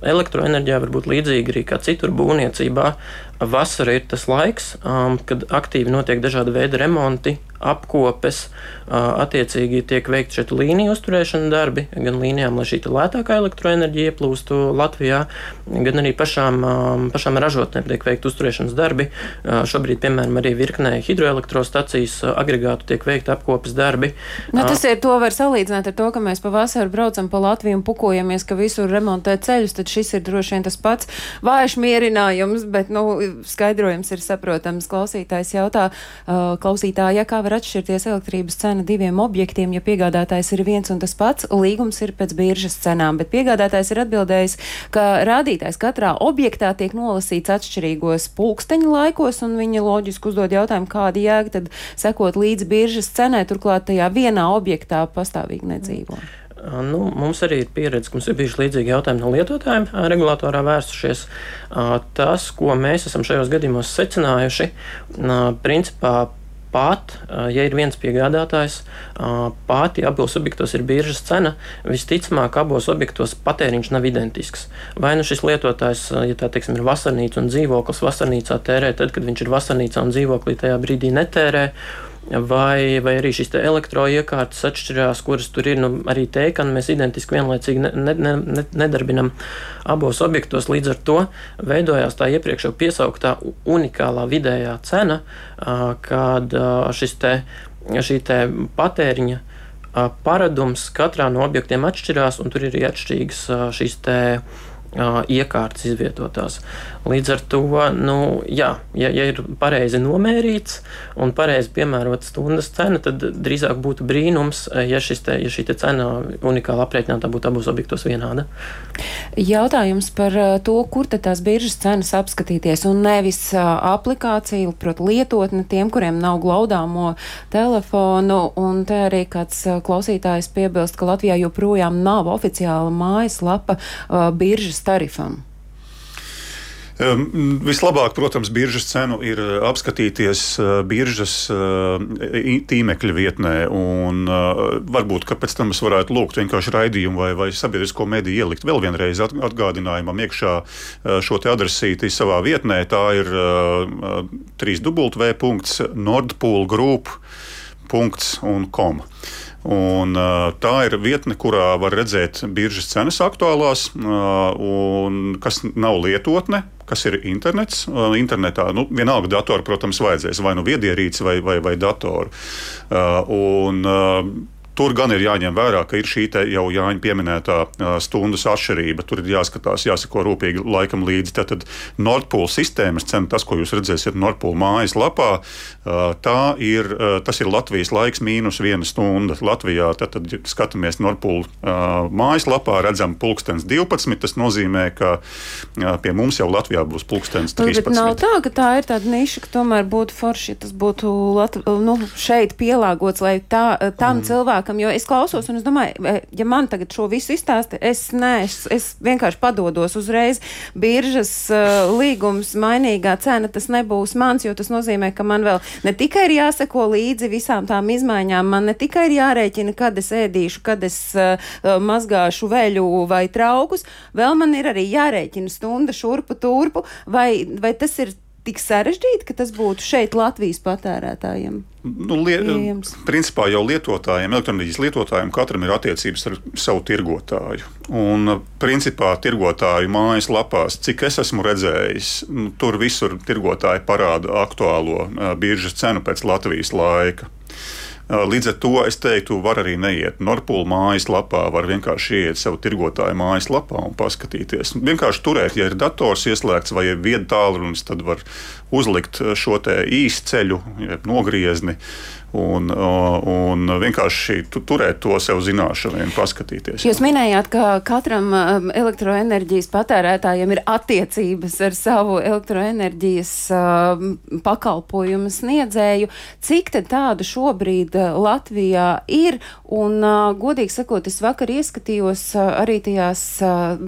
[SPEAKER 3] elektroenerģijā var būt līdzīga arī kā citur būvniecībā. Vasara ir tas laiks, um, kad aktīvi notiek dažādi veidi remonti, apkopes, attiecīgi tiek veikti šeit līniju uzturēšana darbi, gan līnijām, lai šī lētākā elektroenerģija ieplūstu Latvijā, gan arī pašām, pašām ražotnēm tiek veikti uzturēšanas darbi. Šobrīd, piemēram, arī virknē hidroelektrostacijas agregātu tiek veikti apkopes darbi.
[SPEAKER 1] Nu, tas ir to var salīdzināt ar to, ka mēs pavasarī braucam pa Latviju un pukojamies, ka visur remontē ceļus, tad šis ir droši vien tas pats vājš mierinājums, bet, nu, skaidrojums ir saprotams. Klausītājs jautā, klausītāja, kā var atšķirties elektrības cena diviem objektiem, ja piegādātājs ir viens un tas pats, līgums ir pēc biržas cenām, bet piegādātājs ir atbildējis, ka rādītājs katrā objektā tiek nolasīts atšķirīgos pulksteņa laikos, un viņa loģiski uzdod jautājumu, kāda jēga tad sekot līdz biržas cenai, turklāt tajā vienā objektā pastāvīgi nedzīvo.
[SPEAKER 3] Nu, mums arī ir pieredze, ka mums ir bijuši līdzīgi jautājumi no lietotājiem, regulatorā vērsušies. Tas, ko mēs esam šajos gadījumos secinājuši, principā Pat, ja ir viens piegādātājs, pat, ja abos objektos ir biržas cena, visticamāk, abos objektos patēriņš nav identisks. Vai nu šis lietotājs, ja tā teiksim, ir vasarnīca un dzīvoklis, vasarnīcā tērē, tad, kad viņš ir vasarnīcā un dzīvoklī tajā brīdī netērē, vai, vai arī šīs elektroiekārtas atšķirās, kuras tur ir. Nu, arī teikani mēs identiski vienlaicīgi ne, ne, ne, nedarbinam abos objektos. Līdz ar to veidojās tā iepriekš jau piesauktā unikālā vidējā cena, kad šis te, šī te patēriņa paradums katrā no objektiem atšķirās, un tur ir arī atšķirīgas šīs te iekārtas izvietotās. Līdz ar to, nu, jā, ja, ja ir pareizi nomērīts un pareizi piemērota stundas cena, tad drīzāk būtu brīnums, ja, te, ja šī cena unikāli aprēķinātā būtu abos objektos vienāda.
[SPEAKER 1] Jautājums par to, kur tās biržas cenas apskatīties, un nevis aplikāciju, proti, lietotni tiem, kuriem nav glaudāmo telefonu, un te arī kāds klausītājs piebilst, ka Latvijā joprojām nav oficiāla mājaslapa biržas tarifam.
[SPEAKER 2] Vislabāk, protams, biržas cenu ir uh, apskatīties uh, biržas uh, tīmekļa vietnē. Un, varbūt pēc tam es varētu lūgt vienkārši raidījumu vai, vai sabiedrisko mediju ielikt vēl vienreiz atgādinājumam iekšā šo adresīti savā vietnē. Tā ir 3w.nordpoolgroup.com. Un, tā ir vietne, kurā var redzēt biržas cenas aktuālās, un kas nav lietotne, kas ir internets. Internetā nu, vienalga datoru, protams, vajadzēs vai nu viedierīci vai, vai, vai datoru. Un, Tur gan ir jāņem vērā, ka ir šī jau Jāņa pieminētā stundas atšķirība. Tur ir jāskatās, jāsako rūpīgi laikam līdzi. Tātad Nordpūles sistēmas cena, tas, ko jūs redzēsiet Nordpūles mājaslapā, tā ir, tas ir Latvijas laiks mīnus viena stunda. Latvijā tad, tad skatāmies Nordpūles mājaslapā, redzam pulkstens 12. Tas nozīmē, ka pie mums jau Latvijā būs pulkstens 13.
[SPEAKER 1] Bet nav tā, ka tā ir tāda niša, ka tomēr būtu forši, ja tas būtu Latv nu, šeit pielāgots, lai tā, tam mm. cilvēkam cilvēkam, jo es klausos un es domāju, ja man tagad šo visu izstāsta, es, nē, es, es vienkārši padodos uzreiz. Biržas uh, līgums, mainīgā cena, tas nebūs mans, jo tas nozīmē, ka man vēl ne tikai ir jāseko līdzi visām tām izmaiņām, man ne tikai ir jārēķina, kad es ēdīšu, kad es uh, mazgāšu veļu vai traukus, vēl man ir arī jārēķina stunda šurpu turpu, vai, vai tas ir tik sarežģīti, ka tas būtu šeit Latvijas patērētājiem?
[SPEAKER 2] Nu, liet, principā jau lietotājiem, elektronikas lietotājiem, katram ir attiecības ar savu tirgotāju. Un, principā, tirgotāju mājaslapās, cik es esmu redzējis, nu, tur visur tirgotāji parāda aktuālo biržas cenu pēc Latvijas laika. Līdz ar to es teiktu, var arī neiet Norpūļa mājaslapā, var vienkārši ieiet savu tirgotāju mājaslapā un paskatīties. Vienkārši turēt, ja ir dators ieslēgts vai ir vieta tālrunis, tad var uzlikt šo īstu ceļu, nogriezni un, un vienkārši turēt to sev zināšanai un paskatīties.
[SPEAKER 1] Jūs minējāt, ka katram um, elektroenerģijas patērētājam ir attiecības ar savu elektroenerģijas um, pakalpojumu sniedzēju. Cik tādu šobrīd uh, Latvijā ir? Un, uh, godīgi sakot, es vakar ieskatījos uh, arī tajās,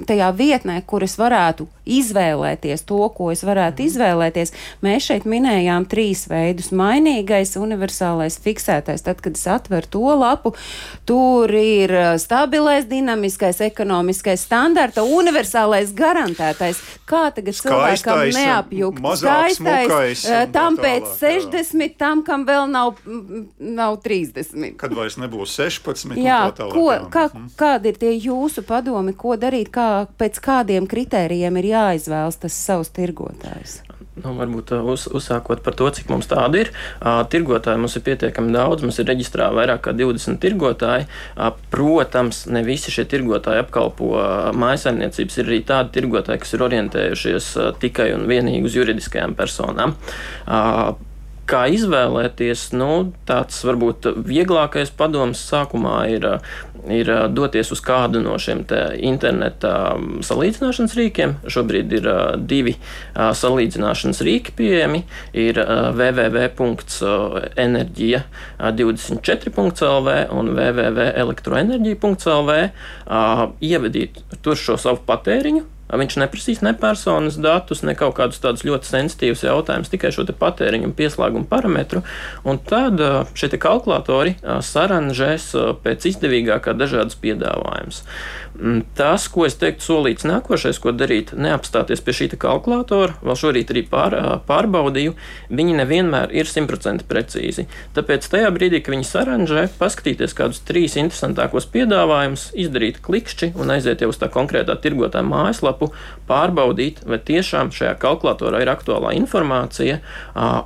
[SPEAKER 1] tajā vietnē, kur es varētu izvēlēties to, ko es varētu izvēlēties. Mēs šeit minējām trīs veidus - mainīgais, universālais, fiksētais. Tad, kad es atveru to lapu, tur ir uh, stabilais, dinamiskais, ekonomiskais standarta, universālais, garantētais. Kā tagad cilvēkam neapjukt?
[SPEAKER 2] Skaistais,
[SPEAKER 1] uh, tam pēc tālāk, 60, jā. tam, kam vēl nav, nav 30.
[SPEAKER 2] Kad vairs nebūs 16.
[SPEAKER 1] Jā, tā tālāk, ko, jā. kā, mhm. kādi ir tie jūsu padomi, ko darīt, kā, pēc kādiem kritērijiem ir jāizvēlas tas savs tirgotājs?
[SPEAKER 3] Nu, varbūt uz, uzsākot par to, cik mums tādu ir. Uh, tirgotāji mums ir pietiekami daudz, mums ir reģistrēta vairāk kā 20 tirgotāji. Uh, protams, ne visi šie tirgotāji apkalpo uh, mājasaimniecības. Ir arī tādi tirgotāji, kas ir orientējušies uh, tikai un vienīgi uz juridiskajām personām. Uh, kā izvēlēties, nu, tāds varbūt vieglākais padoms sākumā ir, ir doties uz kādu no šiem interneta salīdzināšanas rīkiem. Šobrīd ir divi salīdzināšanas rīki pieejami. Ir www.enerģija24.lv un www.elektroenerģija.lv. Ievedīt tur šo savu patēriņu Viņš neprasīs ne personas datus, ne kaut kādus tādus ļoti sensitīvus jautājumus, tikai šo patēriņu un pieslēgumu parametru. Un tad šie kalkulatori saranžēs pēc izdevīgākā dažādas piedāvājumus. Mm, tas, ko es teiktu, solīts nākošais, ko darīt, neapstāties pie šī kalkulatora, vēl šorīt arī pār, pārbaudīju, viņi nevienmēr ir simtprocentīgi precīzi. Tāpēc tajā brīdī, kad viņi saranžē, paskatīties kādus trīs interesantākos piedāvājumus, izdarīt klikšķi un aiziet jau uz tā konkrētā tirgotāja mājaslapu, pārbaudīt, vai tiešām šajā kalkulatorā ir aktuālā informācija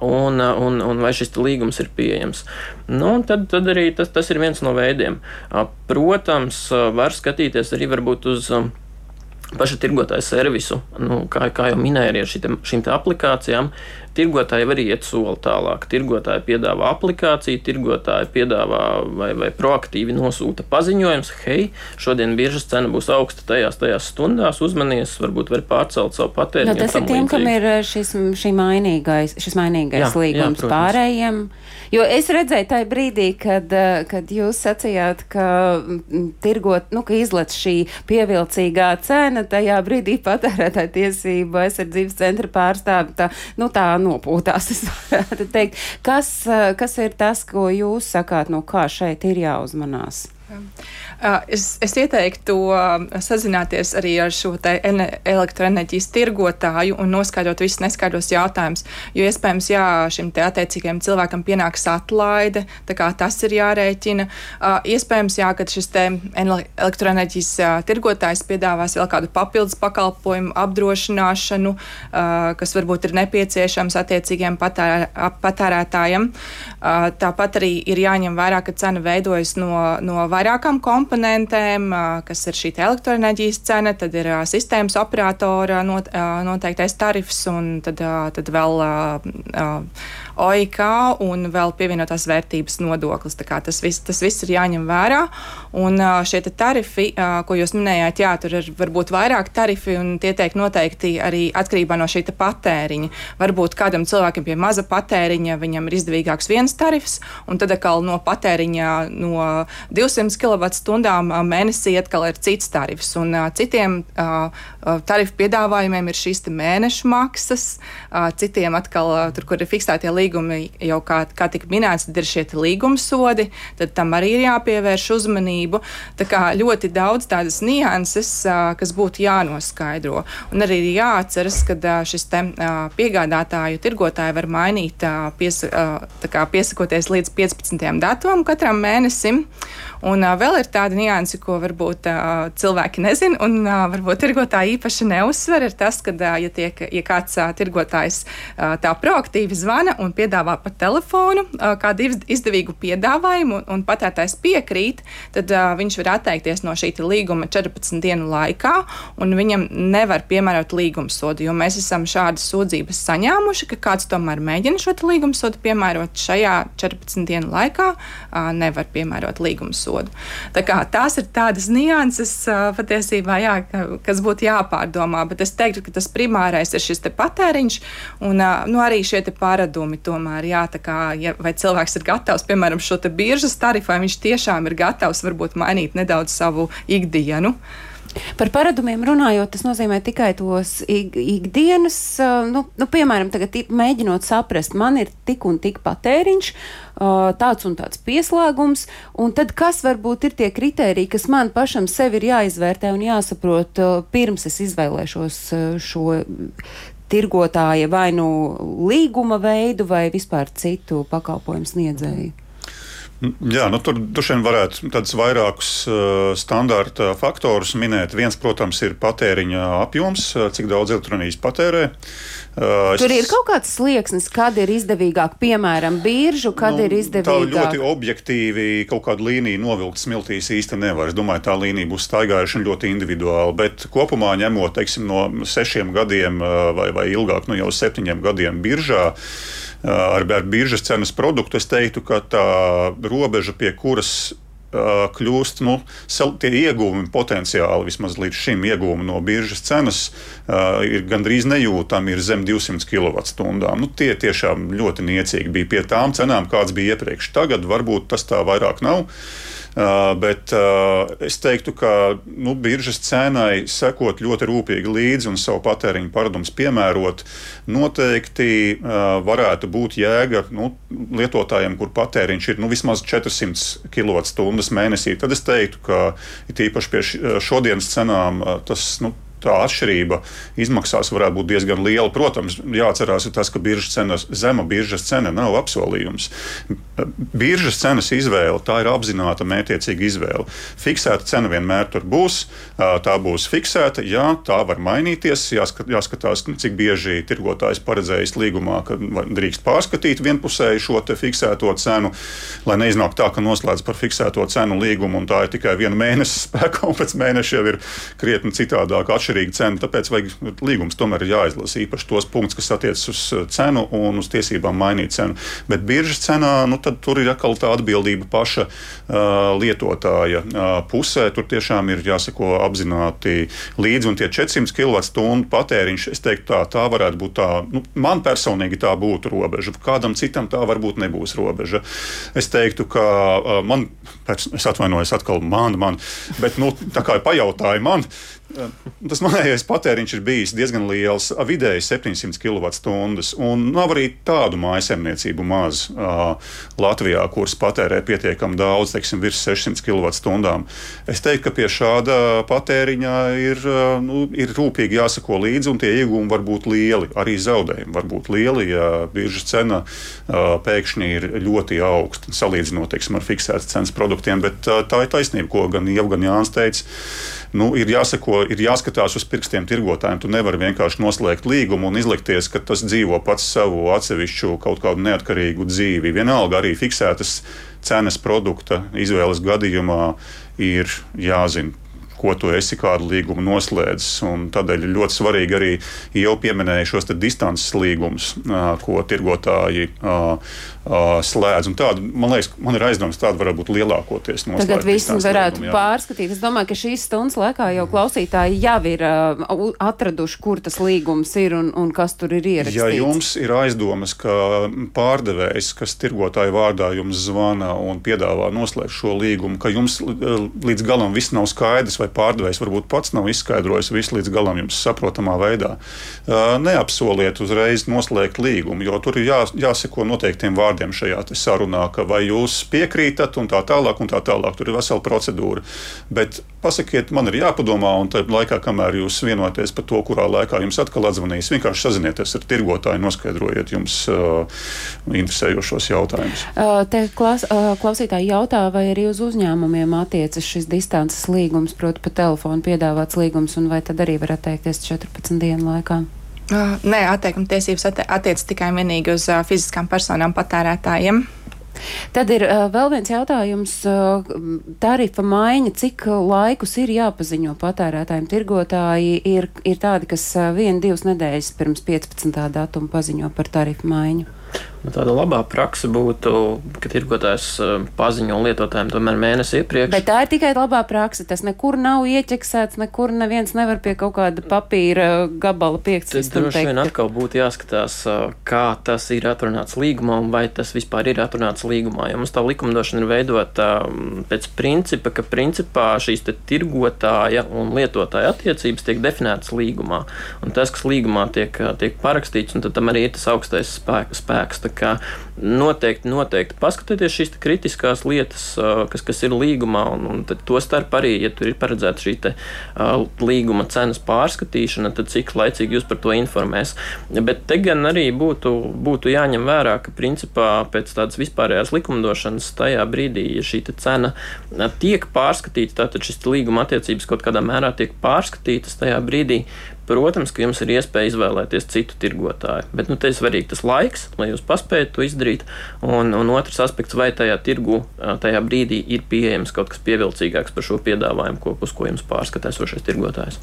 [SPEAKER 3] un, un, un vai šis līgums ir pieejams. Nu, tad, tad arī tas, tas ir viens no veidiem. Protams, var skatīties arī varbūt uz paša tirgotāja servisu, nu, kā, kā jau minēju, arī ar šitiem, šīm aplikācijām, Tirgotāji var iet soli tālāk. Tirgotāji piedāvā aplikāciju, tirgotāji piedāvā vai, vai proaktīvi nosūta paziņojums, hei, šodien biržas cena būs augsta tajās, tajās stundās, uzmanies, varbūt var pārcelt savu patēriņu.
[SPEAKER 1] Nu, tas ir tiem, kam ir eh, šis, mainīgais, šis mainīgais jā, līgums jā, pārējiem. Jo es redzēju tajā brīdī, kad, eh, kad jūs sacījāt, ka tirgot, nu, ka izlec šī pievilcīgā cena, tajā brīdī patērētāja tiesība aizsardzības centra pārstāvi tā, nu, tā nopūtās. [laughs] Kas, eh, kas ir tas, ko jūs sakāt, no kā šeit ir jāuzmanās?
[SPEAKER 4] Es, es ieteiktu sazināties arī ar šo elektroenerģijas tirgotāju un noskaidrot visus neskaidros jautājumus. Jo iespējams, jā, šim te attiecīgajam cilvēkam pienāks atlaide, tā kā tas ir jārēķina. Iespējams, jā, ka šis elektroenerģijas tirgotājs piedāvās vēl kādu papildus pakalpojumu, apdrošināšanu, kas varbūt ir nepieciešams attiecīgajam patērē, patērētājam. Tāpat arī ir jāņem vērā, ka cena veidojas no, no vairākām komponentēm, kas ir šī elektroenerģijas cena, tad ir sistēmas operatora not, noteiktais tarifs un tad, tad vēl OIK un vēl pievienotās vērtības nodoklis. Tas viss, tas viss ir jāņem vērā. Un šie tarifi, ko jūs minējāt, jā, tur ir varbūt vairāk tarifi un tie tiek noteikti arī atkarībā no šī patēriņa. Varbūt kādam cilvēkam pie maza patēriņa viņam ir izdevīgāks viens tarifs, un tad atkal no patēriņa no 200 kWh mēnesī atkal ir cits tarifs. Un citiem tarifu piedāvājumiem ir šīs mēnešu maksas, citiem atkal tur, kur ir fiksētie līgumi jau kā, kā tika minēts, tad ir šie līguma sodi, tad tam arī ir jāpievērš uzmanību. Tā kā ļoti daudz tādas nianses, kas būtu jānoskaidro. Un arī ir jāatceras, ka šis te piegādātāju tirgotāji var mainīt, pies, piesakoties līdz 15. datumam katram mēnesim. Un vēl ir tāda nianse, ko varbūt cilvēki nezina, un varbūt tirgotāji īpaši neuzsver, ir tas, ka, ja, tiek, ja kāds tirgotājs tā proaktīvi zvana un piedāvā pa telefonu kādu izdevīgu piedāvājumu, un, un patērtājs piekrīt, tad viņš var atteikties no šī līguma 14 dienu laikā, un viņam nevar piemērot līguma sodu, jo mēs esam šādas sūdzības saņēmuši, ka kāds tomēr mēģina šo līguma sodu piemērot šajā 14 dienu laikā, nevar piemērot līguma sodu sodu. Tā kā, tās ir tādas nianses patiesībā, jā, kas būtu jāpārdomā, bet es teiktu, ka tas primārais ir šis patēriņš un nu, arī šie paradumi tomēr, jā, kā, ja, vai cilvēks ir gatavs, piemēram, šo biržas tarifu, vai viņš tiešām ir gatavs varbūt mainīt nedaudz savu ikdienu.
[SPEAKER 1] Par paradumiem runājot, tas nozīmē tikai tos ik, ikdienas, nu, nu, piemēram, tagad mēģinot saprast, man ir tik un tik patēriņš, tāds un tāds pieslēgums, un tad kas varbūt ir tie kriteriji, kas man pašam sev ir jāizvērtē un jāsaprot, pirms es izvēlēšos šo tirgotāja vai nu līguma veidu vai vispār citu pakalpojumu sniedzēju.
[SPEAKER 2] Jā, nu, tur droši vien varētu tādus vairākus uh, standarta faktorus minēt. Viens, protams, ir patēriņa apjoms, uh, cik daudz elektronikas patērē.
[SPEAKER 1] Uh, tur ir kaut kāds slieksnis, kad ir izdevīgāk, piemēram, biržu, kad nu, ir izdevīgāk.
[SPEAKER 2] Tā ļoti objektīvi kaut kādu līniju novilkt smiltīs īsti nevar. Es domāju, tā līnija būs staigājuša ļoti individuāla. Bet kopumā ņemot, teiksim, no sešiem gadiem uh, vai, vai ilgāk, nu jau septiņiem gadiem biržā ar, ar biržas cenas produktu, es teiktu, ka tā robeža, pie kuras kļūst nu, tie ieguvumi potenciāli, vismaz līdz šim ieguvumi no biržas cenas, uh, ir gandrīz nejūtami, ir zem 200 kWh. Nu, tie tiešām ļoti niecīgi bija pie tām cenām, kādas bija iepriekš. Tagad varbūt tas tā vairāk nav. Uh, bet uh, es teiktu, ka nu, biržas cenai sekot ļoti rūpīgi līdzi un savu patēriņu paradumus piemērot, noteikti uh, varētu būt jēga nu, lietotājiem, kur patēriņš ir nu, vismaz 400 kWh mēnesī. Tad es teiktu, ka it īpaši pie šodienas cenām tas nu, tā atšķirība izmaksās varētu būt diezgan liela. Protams, jāatcerās tas, ka biržas cenas, zema biržas cena nav apsolījums. Biržas cenas izvēle tā ir apzināta, mētiecīga izvēle. Fiksēta cena vienmēr tur būs, tā būs fiksēta, jā, tā var mainīties. Jāskat, jāskatās, cik bieži tirgotājs paredzējis līgumā, ka drīkst pārskatīt vienpusēji šo fiksēto cenu, lai neiznāk tā, ka noslēdz par fiksēto cenu līgumu un tā ir tikai viena mēneša [laughs] spēkā, un pēc mēneša jau ir krietni citādāk atšķirība neatkarīga cena, tāpēc vajag līgums tomēr ir jāizlasa īpaši tos punktus, kas attiecas uz cenu un uz tiesībām mainīt cenu. Bet biržas cenā, nu, tur ir atkal tā atbildība paša uh, lietotāja uh, pusē. Tur tiešām ir jāsako apzināti līdzi, un tie 400 kWh patēriņš, es teiktu, tā, tā varētu būt tā, nu, man personīgi tā būtu robeža. Kādam citam tā varbūt nebūs robeža. Es teiktu, ka uh, man, es atvainojos atkal man, man, bet, nu, tā kā pajautāja man, Tas manējais patēriņš ir bijis diezgan liels, vidēji 700 kWh. Nav arī tādu mājasemniecību maz uh, Latvijā, kuras patērē pietiekami daudz, teiksim, virs 600 kWh. Es teiktu, ka pie šāda patēriņa ir, uh, nu, ir rūpīgi jāsako līdzi, un tie iegūmi var būt lieli. Arī zaudējumi var būt lieli, ja biržas cena uh, pēkšņi ir ļoti augsta, salīdzinot teiksim, ar fiksētas cenas produktiem. Bet uh, tā ir taisnība, ko gan Ieva, gan Jānis teica nu, ir, jāsako, ir jāskatās uz pirkstiem tirgotājiem. Tu nevari vienkārši noslēgt līgumu un izlikties, ka tas dzīvo pats savu atsevišķu kaut kādu neatkarīgu dzīvi. Vienalga arī fiksētas cenas produkta izvēles gadījumā ir jāzina ko tu esi kādu līgumu noslēdzis. Tādēļ ir ļoti svarīgi arī jau pieminēju šos distances līgumus, ko tirgotāji slēdz. Tāda, man liekas, man ir aizdoms, tāda varētu būt lielākoties no
[SPEAKER 1] Tagad visi varētu līguma, pārskatīt. Es domāju, ka šīs stundas laikā jau klausītāji jau ir atraduši, kur tas līgums ir un, un kas tur ir ierakstīts.
[SPEAKER 2] Ja jums ir aizdomas, ka pārdevējs, kas tirgotāju vārdā jums zvana un piedāvā noslēgt šo līgumu, ka jums līdz galam viss nav skaidrs, vai pārdevējs varbūt pats nav izskaidrojis visu līdz galam jums saprotamā veidā, neapsoliet uzreiz noslēgt līgumu, jo tur ir jā, jāseko noteiktiem vārdiem šajā sarunā, ka vai jūs piekrītat un tā tālāk, un tā tālāk. Tur ir vesela procedūra. Bet pasakiet, man ir jāpadomā, un tajā laikā, kamēr jūs vienoties par to, kurā laikā jums atkal atzvanīs, vienkārši sazinieties ar tirgotāju, noskaidrojiet jums uh, interesējošos jautājumus.
[SPEAKER 1] Uh, te klas, uh, klausītāji jautā, vai arī uz uzņēmumiem attiecas šis distances līgums, proti, pa telefonu piedāvāts līgums, un vai tad arī var atteikties 14 dienu laikā?
[SPEAKER 4] Nē, atteikuma tiesības attiecas tikai un vienīgi uz fiziskām personām patērētājiem.
[SPEAKER 1] Tad ir uh, vēl viens jautājums. Uh, tarifa maiņa, cik laikus ir jāpaziņo patērētājiem? Tirgotāji ir, ir tādi, kas uh, vienu, divas nedēļas pirms 15. datuma paziņo par tarifu maiņu.
[SPEAKER 3] Nu, tāda labā praksa būtu, ka tirgotājs eh, paziņo lietotājiem tomēr mēnesi iepriekš.
[SPEAKER 1] Bet tā ir tikai labā praksa. Tas nekur nav ieķeksēts, nekur neviens nevar pie kaut kāda papīra gabala piekts.
[SPEAKER 3] Tas droši vien atkal būtu jāskatās, eh, kā tas ir atrunāts līgumā un vai tas vispār ir atrunāts līgumā. Jo mums tā likumdošana ir veidota mm, pēc principa, ka principā šīs tirgotāja un lietotāja attiecības tiek definētas līgumā. Un tas, kas līgumā tiek, tiek parakstīts, un tam arī ir tas augstais spēks. Spēks kā noteikti, noteikti paskatieties šīs kritiskās lietas, kas, kas ir līgumā, un, un to starp arī, ja tur ir paredzēta šī te, uh, līguma cenas pārskatīšana, tad cik laicīgi jūs par to informēs. Bet te gan arī būtu, būtu jāņem vērā, ka principā pēc tādas vispārējās likumdošanas tajā brīdī, ja šī cena tiek pārskatīta, tātad šis līguma attiecības kaut kādā mērā tiek pārskatītas tajā brīdī, Protams, ka jums ir iespēja izvēlēties citu tirgotāju, bet nu, te ir svarīgi tas laiks, lai jūs paspētu to izdarīt. Un, un otrs aspekts, vai tajā tirgu tajā brīdī ir pieejams kaut kas pievilcīgāks par šo piedāvājumu, ko, uz ko jums pārskata esošais tirgotājs.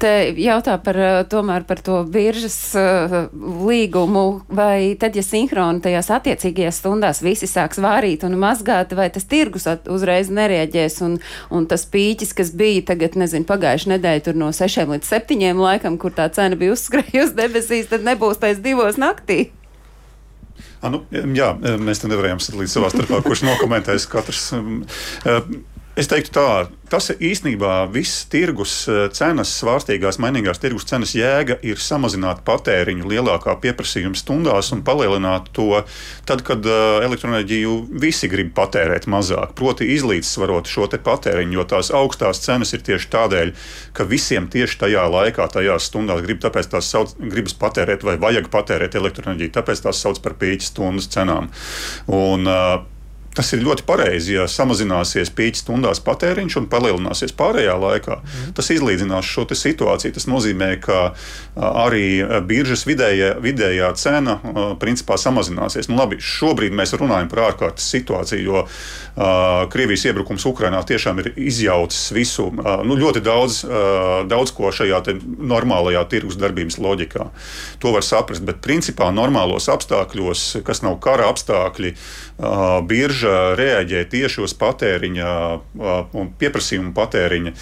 [SPEAKER 1] Te jautā par, tomēr par to biržas līgumu, vai tad, ja sinhroni tajās attiecīgajās stundās visi sāks vārīt un mazgāt, vai tas tirgus uzreiz nereaģēs un, un tas pīķis, kas bija tagad, nezinu, pagājuši nedēļu tur no 6 līdz 7 laikam, kur tā cena bija uzskrējusi debesīs, tad nebūs tais divos naktī.
[SPEAKER 2] A, nu, jā, mēs te nevarējām sadalīt savā starpā, kurš nokomentēs katrs. Es teiktu, tā, tas īstenībā viss tirgus eh, cenas, svārstīgās, mainīgās tirgus cenas jēga ir samazināt patēriņu lielākā pieprasījuma stundās un palielināt to tad, kad uh, elektroenerģiju visi grib patērēt mazāk. Proti, izlīdzsvarot šo patēriņu, jo tās augstās cenas ir tieši tādēļ, ka visiem tieši tajā laikā, tajās stundās grib, tās sauc, gribas patērēt vai vajag patērēt elektroenerģiju, tāpēc tās sauc par pīķa stundas cenām. Un, uh, Tas ir ļoti pareizi. Ja samazināsies pīķa stundās patēriņš un palielināsies pārējā laikā, mm. tas izlīdzinās šo situāciju. Tas nozīmē, ka arī biržas vidējā, vidējā cena principā samazināsies. Nu, labi, šobrīd mēs runājam par ārkārtas situāciju, jo uh, Krievijas iebrukums Ukrainā tiešām ir izjaucis visu, uh, nu, ļoti daudz, uh, daudz ko šajā normālajā tirgus darbības loģikā. To var saprast, bet principā normālos apstākļos, kas nav kara apstākļi, birža reaģē tieši uz patēriņa un pieprasījumu patēriņa,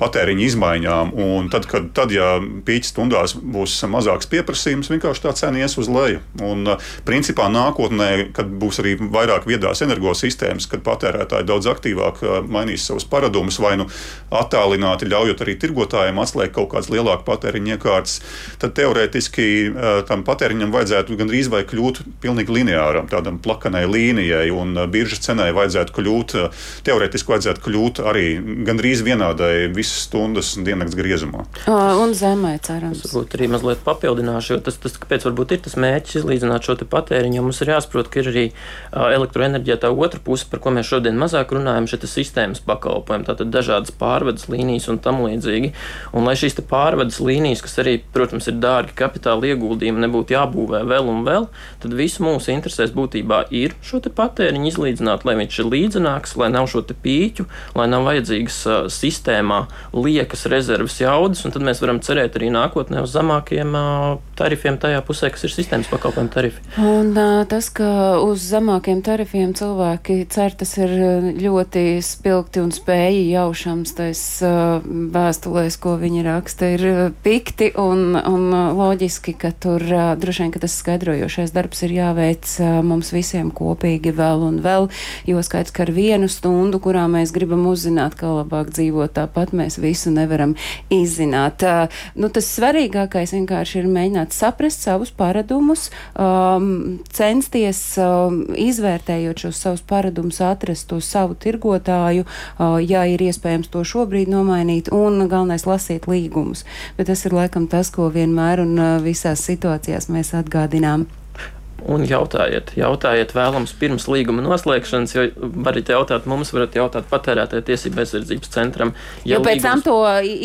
[SPEAKER 2] patēriņa izmaiņām. Un tad, kad tad, ja pīķa stundās būs mazāks pieprasījums, vienkārši tā cena ies uz leju. Un, principā nākotnē, kad būs arī vairāk viedās energosistēmas, kad patērētāji daudz aktīvāk mainīs savus paradumus vai nu attālināti, ļaujot arī tirgotājiem atslēgt kaut kādas lielākas patēriņa iekārtas, tad teorētiski tam patēriņam vajadzētu gandrīz vai kļūt pilnīgi lineāram, tādam plakanai līnijai. Un, un uh, biržas cenai vajadzētu kļūt, uh, teorētiski vajadzētu kļūt arī gandrīz vienādai visas stundas diennakts griezumā.
[SPEAKER 1] Un zemē cerams.
[SPEAKER 3] Es varbūt arī mazliet papildināšu, jo tas, tas kāpēc varbūt ir tas mērķis izlīdzināt šo patēriņu, jo mums ir jāsaprot, ka ir arī elektroenerģija tā otra puse, par ko mēs šodien mazāk runājam, ir sistēmas pakalpojumi, tātad dažādas pārvades līnijas un tam līdzīgi. Un lai šīs pārvades līnijas, kas arī, protams, ir dārgi kapitāla ieguldījumi, nebūtu jābūvē vēl un vēl, tad visu mūsu interesēs būtībā ir šo patēriņu izlīdzināt, lai viņš ir līdzenāks, lai nav šo pīķu, lai nav vajadzīgas uh, sistēmā liekas rezerves jaudas, un tad mēs varam cerēt arī nākotnē uz zemākiem tarifiem tajā pusē, kas ir sistēmas pakalpojumu tarifi.
[SPEAKER 1] Un tas, ka uz zemākiem tarifiem cilvēki cer, tas ir ļoti spilgti un spēji jaušams, tais vēstulēs, ko viņi raksta, ir pikti un, un loģiski, ka tur droši vien, ka tas skaidrojošais darbs ir jāveic mums visiem kopīgi vēl un vēl, jo skaidrs, ka ar vienu stundu, kurā mēs gribam uzzināt, kā labāk dzīvot, tāpat mēs visu nevaram izzināt. Nu, tas svarīgākais vienkārši ir mēģināt saprast savus paradumus, um, censties um, izvērtējot šos savus paradumus, atrast to savu tirgotāju, uh, ja ir iespējams to šobrīd nomainīt, un galvenais lasīt līgumus. Bet tas ir laikam tas, ko vienmēr un uh, visās situācijās mēs atgādinām
[SPEAKER 3] un jautājiet. Jautājiet vēlams pirms līguma noslēgšanas, jo varat jautāt mums, varat jautāt patērētāju tiesību aizsardzības centram.
[SPEAKER 1] Ja jo pēc līgums... tam to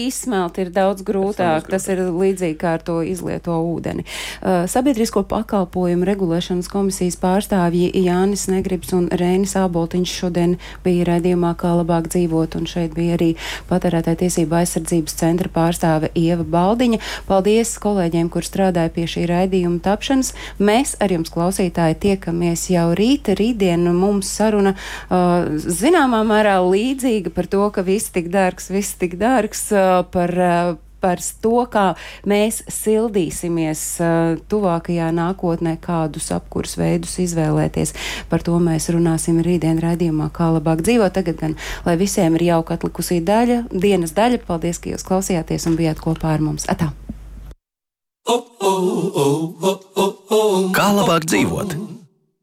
[SPEAKER 1] izsmelt ir daudz grūtāk. Tas ir līdzīgi kā ar to izlieto ūdeni. Uh, sabiedrisko pakalpojumu regulēšanas komisijas pārstāvji Jānis Negribs un Rēnis Āboltiņš šodien bija redzījumā, kā labāk dzīvot, un šeit bija arī patērētāju tiesību aizsardzības centra pārstāve Ieva Baldiņa. Paldies kolēģiem, kur strādāja pie šī raidījuma tapšanas. Mēs ar jums jums, klausītāji, tiekamies jau rīt. Rītdien mums saruna uh, zināmā mērā līdzīga par to, ka viss tik dārgs, viss tik dārgs uh, par. Uh, par to, kā mēs sildīsimies uh, tuvākajā nākotnē, kādus apkurs veidus izvēlēties. Par to mēs runāsim rītdien raidījumā, kā labāk dzīvot. Tagad gan, lai visiem ir jauka atlikusī daļa, dienas daļa. Paldies, ka jūs klausījāties un bijāt kopā ar mums. Atā! Kā labāk dzīvot?